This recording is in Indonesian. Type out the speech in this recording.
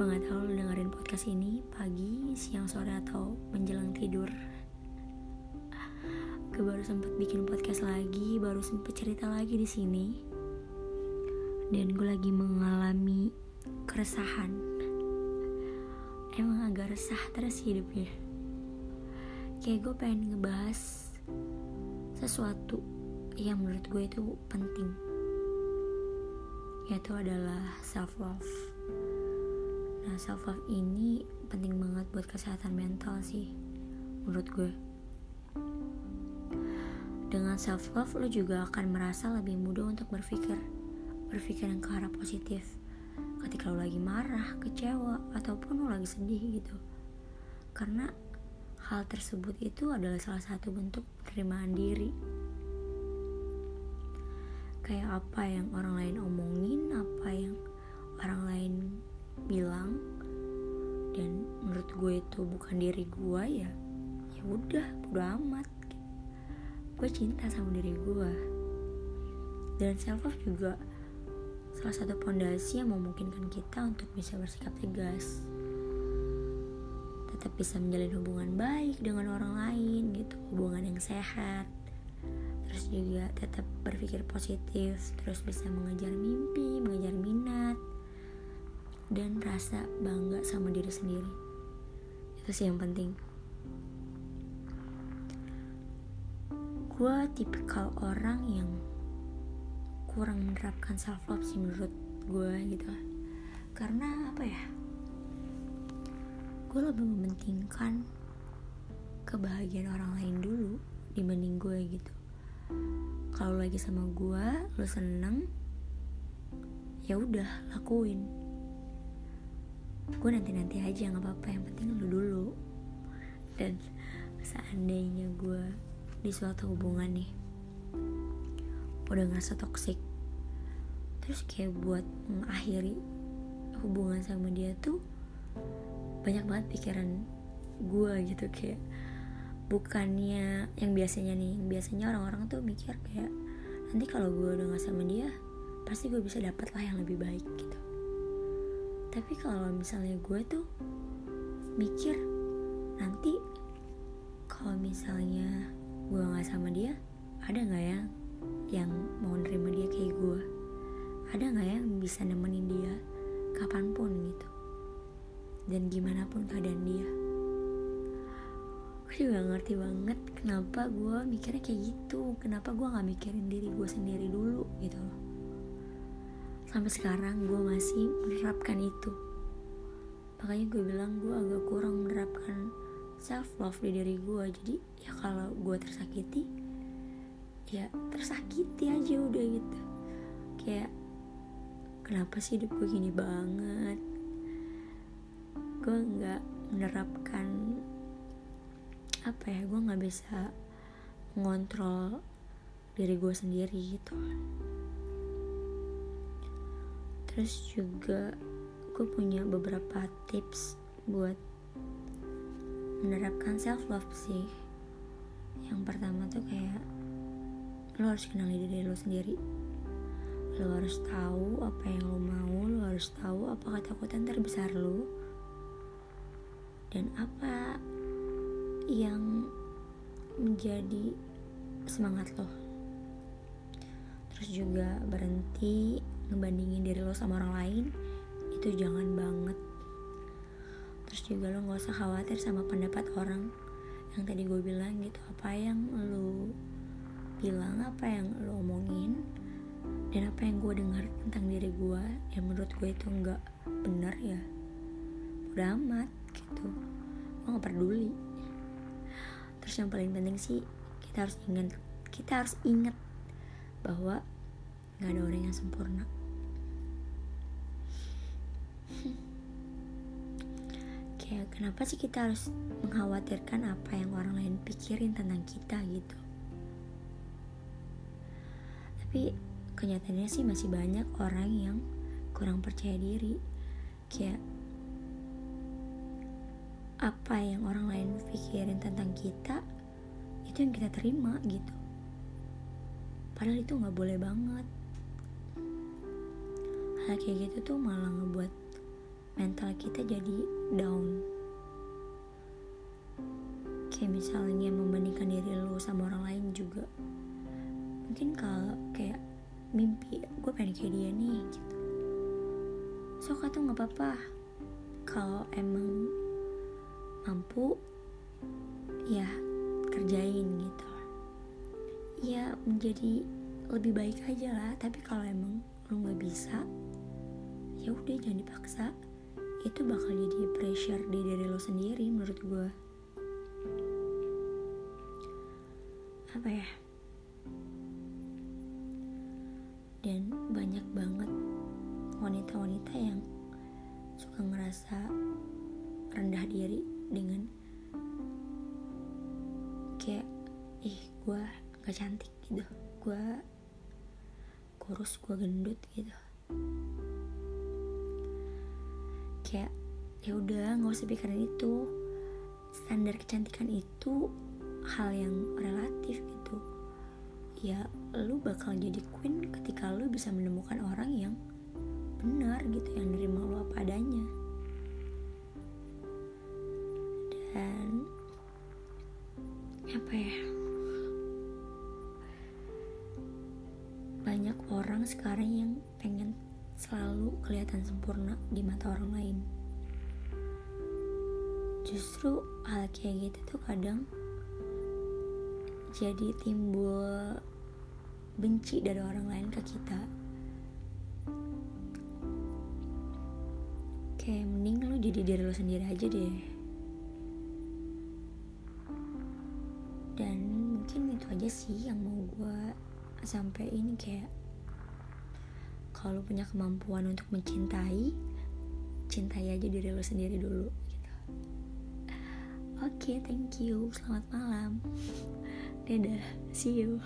gue nggak tahu lu dengerin podcast ini pagi siang sore atau menjelang tidur. Gue baru sempet bikin podcast lagi baru sempet cerita lagi di sini. Dan gue lagi mengalami keresahan. Emang agak resah terus hidupnya. Kayak gue pengen ngebahas sesuatu yang menurut gue itu penting. Yaitu adalah self love nah self love ini penting banget buat kesehatan mental sih menurut gue. Dengan self love lo juga akan merasa lebih mudah untuk berpikir berpikir yang ke arah positif. Ketika lo lagi marah, kecewa, ataupun lo lagi sedih gitu. Karena hal tersebut itu adalah salah satu bentuk penerimaan diri. Kayak apa yang orang lain omongin apa yang orang lain bilang dan menurut gue itu bukan diri gue ya ya udah bodo amat. Gue cinta sama diri gue. Dan self love juga salah satu pondasi yang memungkinkan kita untuk bisa bersikap tegas. Tetap bisa menjalin hubungan baik dengan orang lain gitu. Hubungan yang sehat. Terus juga tetap berpikir positif. Terus bisa mengejar mimpi mengejar minat rasa bangga sama diri sendiri. Itu sih yang penting. Gue tipikal orang yang kurang menerapkan self love sih menurut gue gitu. Karena apa ya? Gue lebih mementingkan kebahagiaan orang lain dulu dibanding gue gitu. Kalau lagi sama gue lo seneng ya udah lakuin gue nanti nanti aja nggak apa-apa. Yang penting lu dulu. Dan seandainya gue di suatu hubungan nih udah ngerasa toksik terus kayak buat mengakhiri hubungan sama dia tuh banyak banget pikiran gue gitu. Kayak bukannya yang biasanya nih yang biasanya orang-orang tuh mikir kayak nanti kalau gue udah gak sama dia pasti gue bisa dapat lah yang lebih baik gitu tapi kalau misalnya gue tuh mikir nanti kalau misalnya gue gak sama dia ada nggak ya yang mau nerima dia kayak gue? Ada nggak ya yang bisa nemenin dia kapan pun gitu? Dan gimana pun keadaan dia. Gue juga ngerti banget kenapa gue mikirnya kayak gitu. Kenapa gue nggak mikirin diri gue sendiri dulu gitu loh sampai sekarang gue masih menerapkan itu. Makanya gue bilang gue agak kurang menerapkan self love di diri gue jadi ya kalau gue tersakiti ya tersakiti aja udah gitu. Kayak kenapa sih hidup gue gini banget? Gue nggak menerapkan apa ya gue nggak bisa mengontrol diri gue sendiri gitu terus juga gue punya beberapa tips buat menerapkan self love sih. Yang pertama tuh kayak lo harus kenali diri lo sendiri. Lo harus tahu apa yang lo mau lo harus tahu apa ketakutan terbesar lo dan apa yang menjadi semangat lo. Terus juga berhenti ngebandingin diri lo sama orang lain itu jangan banget. Terus juga lo gak usah khawatir sama pendapat orang. Yang tadi gue bilang gitu apa yang lo bilang apa yang lo omongin dan apa yang gue dengar tentang diri gue yang menurut gue itu nggak benar ya. Udah amat gitu. Gue nggak peduli. Terus yang paling penting sih kita harus ingat kita harus ingat bahwa nggak ada orang yang sempurna kayak kenapa sih kita harus mengkhawatirkan apa yang orang lain pikirin tentang kita gitu? Tapi kenyataannya sih masih banyak orang yang kurang percaya diri. Kayak apa yang orang lain pikirin tentang kita itu yang kita terima gitu. Padahal itu nggak boleh banget. Hal kayak gitu tuh malah ngebuat mental kita jadi down. Kayak misalnya membandingkan diri lo sama orang lain juga. Mungkin kalau kayak mimpi gue pengen kayak dia nih gitu. So tuh nggak apa-apa. Kalau emang mampu ya kerjain gitu. Ya menjadi lebih baik aja lah. Tapi kalau emang lo nggak bisa ya udah jangan dipaksa itu bakal jadi pressure di diri lo sendiri menurut gue apa ya? Dan banyak banget wanita-wanita yang suka ngerasa rendah diri dengan kayak ih gue gak cantik gitu. Gue kurus gue gendut gitu kayak ya udah nggak usah pikirin itu. Standar kecantikan itu hal yang relatif gitu. Ya lu bakal jadi queen ketika lu bisa menemukan orang yang benar gitu yang nerima lu apa adanya. Dan apa ya? Banyak orang sekarang yang pengen selalu kelihatan sempurna di mata orang lain. Justru hal kayak gitu tuh kadang jadi timbul benci dari orang lain ke kita. Kayak mending lo jadi diri lo sendiri aja deh. Dan mungkin itu aja sih yang mau gue sampai ini kayak kalau punya kemampuan untuk mencintai cintai aja diri lo sendiri dulu gitu. Oke okay, thank you. Selamat malam. Dadah, see you.